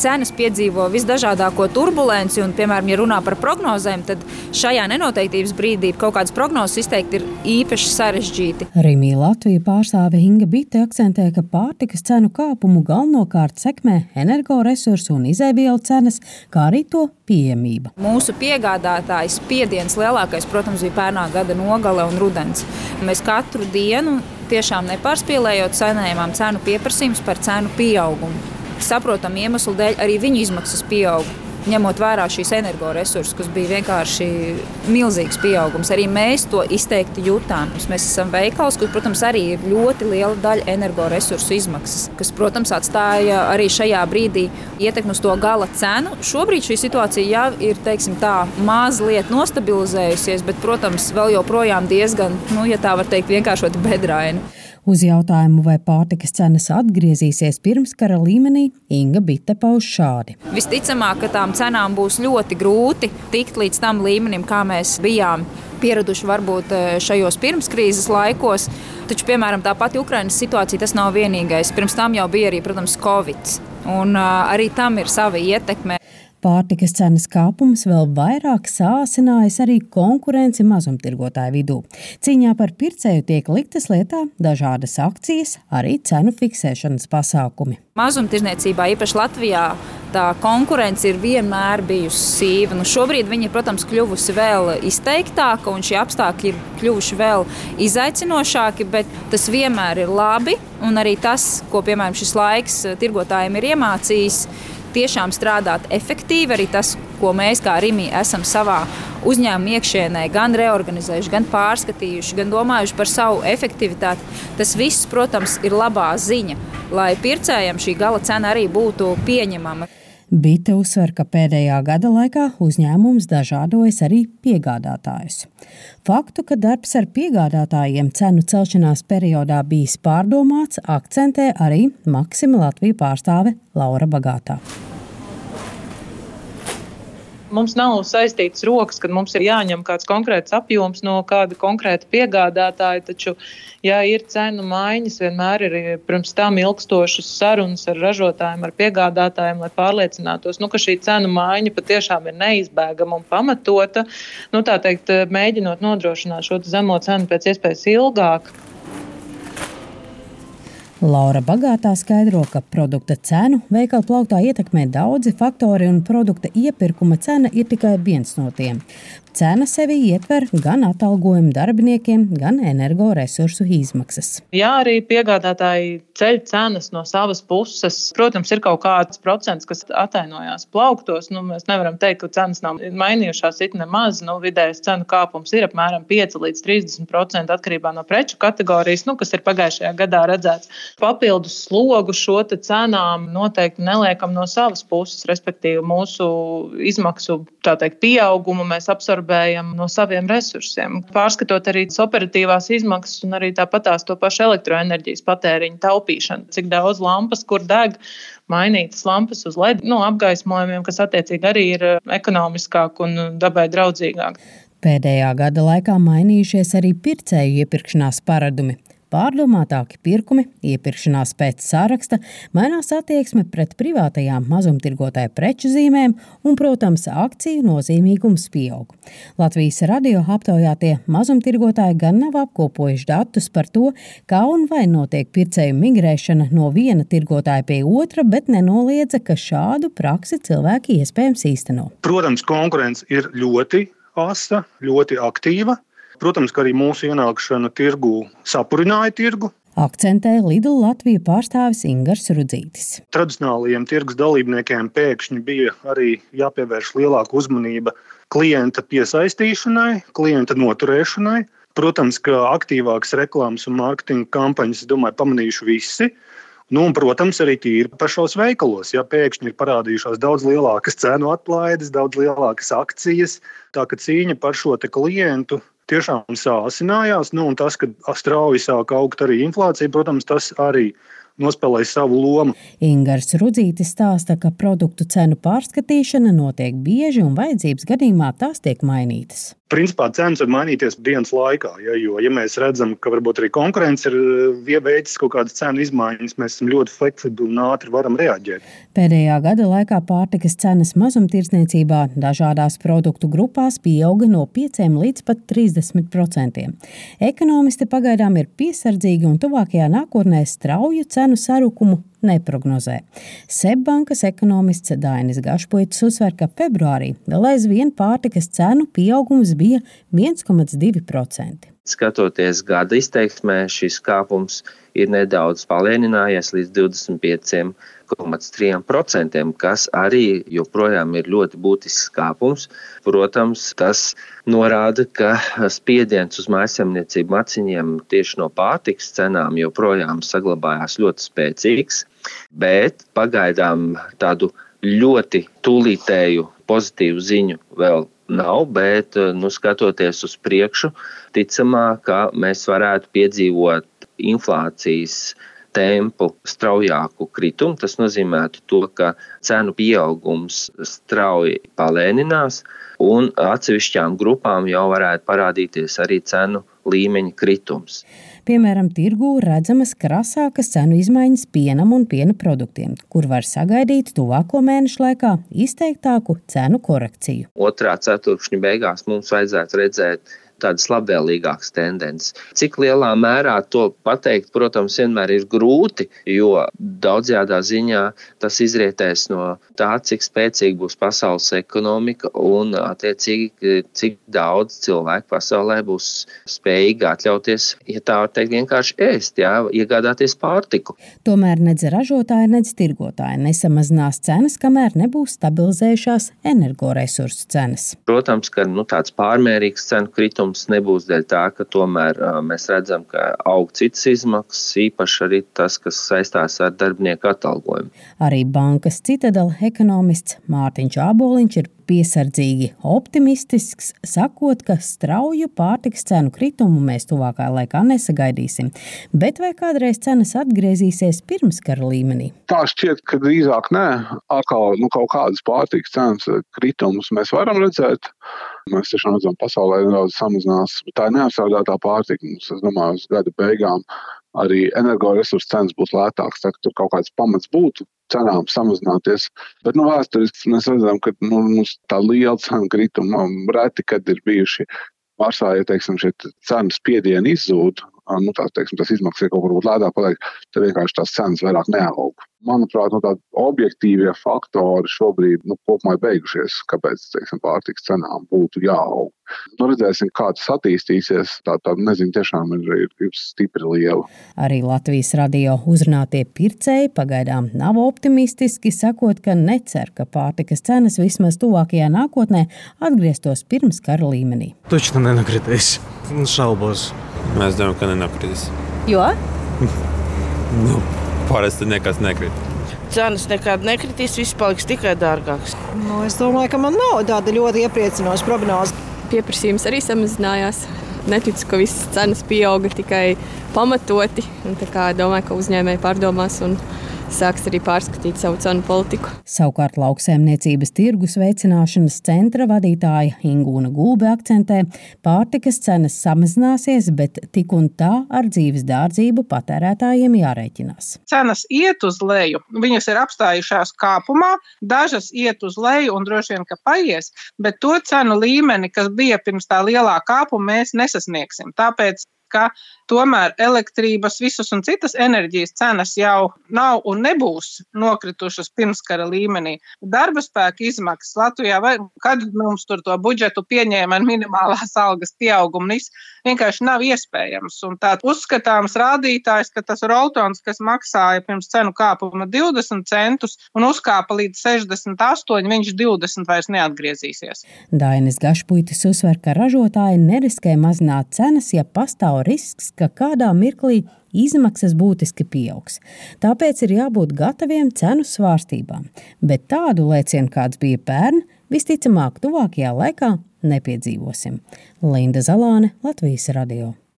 cenas piedzīvo visdažādāko turbulenci. Un, piemēram, ja runā par prognozēm, tad šajā nenoteiktības brīdī kaut kādas prognozes izteikt ir īpaši sarežģīti. Rīmī Latvija pārstāve Inga Bite akcentē, ka pārtikas cenu kāpumu galvenokārt sekmē energoresursu un izēvielu cenas, kā arī to pieejamība. Mūsu piegādātājs spiediens lielākais, protams, bija pērnā gada nogale un rudens. Mēs katru dienu tiešām nepārspīlējot cenējumam cenu pieprasījums par cenu pieaugumu saprotamu iemeslu dēļ arī viņu izmaksas pieauga. Ņemot vērā šīs energoresursus, kas bija vienkārši milzīgs pieaugums, arī mēs to izteikti jutām. Mēs esam veikals, kur, protams, arī ir ļoti liela daļa energoresursu izmaksas, kas, protams, atstāja arī šajā brīdī ietekmi uz to gala cenu. Šobrīd šī situācija jau ir teiksim, tā, mazliet nostabilizējusies, bet, protams, vēl joprojām diezgan, nu, ja tā var teikt, vienkāršot bedraini. Uz jautājumu, vai pārtikas cenas atgriezīsies pirmskara līmenī, Inga Bitte pauž šādi. Visticamāk, ka tām cenām būs ļoti grūti tikt līdz tam līmenim, kā mēs bijām pieraduši varbūt eh, šajos pirmskrīzes laikos. Taču, piemēram, tā pati Ukraiņas situācija tas nav vienīgais. Pirms tam jau bija arī, protams, Covid. Un, uh, arī tam ir sava ietekme. Pārtikas cenas kāpums vēl vairāk sāsinājis arī konkurenci mazumtirgotāju vidū. Cīņā par pircēju tiek liktas lietā dažādas akcijas, arī cenu fiksēšanas pasākumi. Mazumtirdzniecībā, īpaši Latvijā, tā konkurence ir vienmēr bijusi sīva. Nu, šobrīd viņa, protams, kļuvusi vēl izteiktāka, un šie apstākļi ir kļuvuši vēl izaicinošāki, bet tas vienmēr ir labi. Un arī tas, ko piemēram šis laiks tirgotājiem ir iemācījis, tiešām strādāt efektīvi. Arī tas, ko mēs kā Rīgā esam savā uzņēmuma iekšienē gan reorganizējuši, gan pārskatījuši, gan domājuši par savu efektivitāti, tas viss, protams, ir labā ziņa, lai pircējiem šī gala cena arī būtu pieņemama. Bite uzsver, ka pēdējā gada laikā uzņēmums dažādojas arī piegādātājus. Faktu, ka darbs ar piegādātājiem cenu celšanās periodā bijis pārdomāts, akcentē arī Maksima Latvijas pārstāve Laura Bagātā mums nav saistītas rokas, kad mums ir jāņem kāds konkrēts apjoms no kāda konkrēta piegādātāja. Taču ja ir cenu maiņas, vienmēr ir pirms tam ilgstošas sarunas ar ražotājiem, ar piegādātājiem, lai pārliecinātos, nu, ka šī cenu maiņa patiešām ir neizbēgama un pamatota. Nu, tā teikt, mēģinot nodrošināt šo zemo cenu pēc iespējas ilgāk. Laura Bagātā skaidro, ka produkta cenu veikala plauktā ietekmē daudzi faktori, un produkta iepirkuma cena ir tikai viens no tiem. Cena sevi ietver gan atalgojumu darbiniekiem, gan energoresursu izmaksas. Jā, arī piegādātāji ceļ cenas no savas puses. Protams, ir kaut kāds procents, kas atainojās plauktos. Nu, mēs nevaram teikt, ka cenas nav mainījušās it nemaz. Nu, vidējais cenu kāpums ir apmēram 5 līdz 30% atkarībā no preču kategorijas, nu, kas ir pagājušajā gadā redzēts. Papildus slogu šo cenām noteikti neliekam no savas puses, respektīvi mūsu izmaksu teikt, pieaugumu mēs absorbējam absorbējam no saviem resursiem. Pārskatot arī operatīvās izmaksas un arī tāpatās to pašu elektroenerģijas patēriņu taupīšanu, cik daudz lampas, kur deg, mainītas lampas uz LED nu, apgaismojumiem, kas attiecīgi arī ir eh, ekonomiskāk un dabai draudzīgāk. Pēdējā gada laikā mainījušies arī pircēju iepirkšanās paradumi. Pārdomātāki pirkumi, iepirkšanās pēc saraksta, mainās attieksme pret privātajām mazumtirgotāju preču zīmēm un, protams, akciju nozīmīgums pieaug. Latvijas radio aptaujātie mazumtirgotāji gan nav apkopojuši datus par to, kā un vai notiek pircēju migrēšana no viena tirgotāja pie otra, bet nenoliedza, ka šādu praksi cilvēki iespējams īsteno. Protams, konkurence ir ļoti asa, ļoti aktīva. Protams, ka arī mūsu ienākšana tirgu sapurināja tirgu. Akcentē Lidl Latvijas pārstāvis Ingars Rudzītis. Tradicionālajiem tirgus dalībniekiem pēkšņi bija arī jāpievērš lielāka uzmanība klienta piesaistīšanai, klienta noturēšanai. Protams, ka aktīvākas reklāmas un mārketinga kampaņas, domāju, pamanījuši visi. Nu, un, protams, arī tīri pašos veikalos. Ja pēkšņi ir parādījušās daudz lielākas cenu atlaides, daudz lielākas akcijas, tā ka cīņa par šo klientu tiešām sāsinājās. Nu, tas, ka strauji sāk augt arī inflācija, protams, tas arī nospēlēja savu lomu. Ingars Rudzītis stāsta, ka produktu cenu pārskatīšana notiek bieži un vajadzības gadījumā tās tiek mainītas. Principā cenas var mainīties dienas laikā, ja, jo, ja mēs redzam, ka varbūt arī konkurence ir veicis kaut kādas cenu izmaiņas, mēs esam ļoti fleksibli un ātri varam reaģēt. Pēdējā gada laikā pārtikas cenas mazumtirdzniecībā dažādās produktu grupās pieauga no 5 līdz pat 30 procentiem. Ekonomisti pagaidām ir piesardzīgi un tuvākajā nākotnē strauju cenu sarukumu neprognozē. Seibankas ekonomists Dainis Gašpoits uzsver, ka februārī vēl aizvien pārtikas cenu pieaugums bija 1,2%. Skatoties gada izteiksmē, šis kāpums ir nedaudz palēninājies līdz 25%. 1,3%, kas arī joprojām ir ļoti būtisks kāpums. Protams, tas norāda, ka spiediens uz mājasemniecību maciņiem tieši no pārtiks cenām joprojām saglabājās ļoti spēcīgs, bet pagaidām tādu ļoti tūlītēju pozitīvu ziņu vēl nav, bet nu, skatoties uz priekšu, ticamāk, ka mēs varētu piedzīvot inflācijas tempu straujāku kritumu. Tas nozīmētu to, ka cenu pieaugums strauji palēninās, un atsevišķām grupām jau varētu parādīties arī cenu līmeņa kritums. Piemēram, tirgū redzamas krasākas cenu izmaiņas pienam un piena produktiem, kur var sagaidīt tuvāko mēnešu laikā izteiktāku cenu korekciju. Otrā ceturkšņa beigās mums vajadzētu redzēt tādas labvēlīgākas tendences. Cik lielā mērā to pateikt, protams, vienmēr ir grūti, jo daudzjādā ziņā tas izrietēs no tā, cik spēcīga būs pasaules ekonomika un, attiecīgi, cik daudz cilvēku pasaulē būs spējīgi atļauties, ja tā var teikt, vienkārši ēst, jā, iegādāties pārtiku. Tomēr nedz ražotāji, nedz tirgotāji nesamazinās cenas, kamēr nebūs stabilizējušās energoresursu cenas. Protams, ka nu, tāds pārmērīgs cenu kritums pieaugums nebūs dēļ tā, ka tomēr mēs redzam, ka aug citas izmaksas, īpaši arī tas, kas saistās ar darbinieku atalgojumu. Arī bankas citadela ekonomists Mārtiņš Āboliņš ir piesardzīgi optimistisks, sakot, ka strauju pārtiks cenu kritumu mēs tuvākā laikā nesagaidīsim. Bet vai kādreiz cenas atgriezīsies pirmskara līmenī? Tā šķiet, ka drīzāk nē. Atkal nu, kaut kādas pārtiks cenas kritumus mēs varam redzēt. Mēs tiešām redzam, pasaulē nedaudz samazinās. Tā neapstrādātā pārtika. Mums, es domāju, uz gada beigām arī energoresursu cenas būs lētākas. Tā, tur kaut kāds pamats būtu cenām samazināties. Bet nu, vēsturiski mēs redzam, ka nu, mums tā liela cenu krituma reti, kad ir bijuši. Varsā, ja teiksim, šie cenu spiedieni izzūd, nu, tā, teiksim, tas izmaksas ir kaut kur lētāk, paliek, tad vienkārši tās cenas vairāk neaug. Manuprāt, nu, tādi objektīvie faktori šobrīd nu, kopumā ir beigušies, kāpēc teiksim, pārtiks cenām būtu jāaug. Nu, redzēsim, kā tas attīstīsies. Tā, tā nezinu, tiešām ir, ir, ir stipri liela. Arī Latvijas radio uzrunātie pircēji pagaidām nav optimistiski, sakot, ka necer, ka pārtikas cenas vismaz tuvākajā nākotnē atgrieztos pirms kara līmenī. Taču nenokritīs. Nu, šaubos. Mēs domājam, ka nenokritīs. Jo? nu, parasti nekas nekritīs cenas nekad nekritīs, viss paliks tikai dārgāks. Nu, es domāju, ka man nav tāda ļoti iepriecinoša prognoze pieprasījums arī samazinājās. Neticu, ka visas cenas pieauga tikai pamatoti. Domāju, ka uzņēmēji pārdomās un sāks arī pārskatīt savu cenu politiku. Savukārt lauksaimniecības tirgus veicināšanas centra vadītāja Ingūna Gulbe akcentē, pārtikas cenas samazināsies, bet tik un tā ar dzīves dārdzību patērētājiem jārēķinās. Cenas iet uz leju, viņas ir apstājušās kāpumā, dažas iet uz leju un droši vien, ka paies, bet to cenu līmeni, kas bija pirms tā lielā kāpuma, mēs nesasniegsim. Tāpēc ka tomēr elektrības, visas un citas enerģijas cenas jau nav un nebūs nokritušas pirmskara līmenī. Darba spēka izmaksas Latvijā, vai kad mums tur to budžetu pieņēma ar minimālās algas pieaugumu, vienkārši nav iespējams. Un tā uzskatāms rādītājs, ka tas roltons, kas maksāja pirms cenu kāpuma 20 centus un uzkāpa līdz 68, viņš 20 vairs neatgriezīsies. Dainis Gašpuitis uzsver, ka ražotāji neriskē mazināt cenas, ja pastāv pastāv risks, ka kādā mirklī izmaksas būtiski pieaugs. Tāpēc ir jābūt gataviem cenu svārstībām, bet tādu lēcienu, kāds bija pērn, visticamāk, tuvākajā laikā nepiedzīvosim. Linda Zalāne, Latvijas Radio.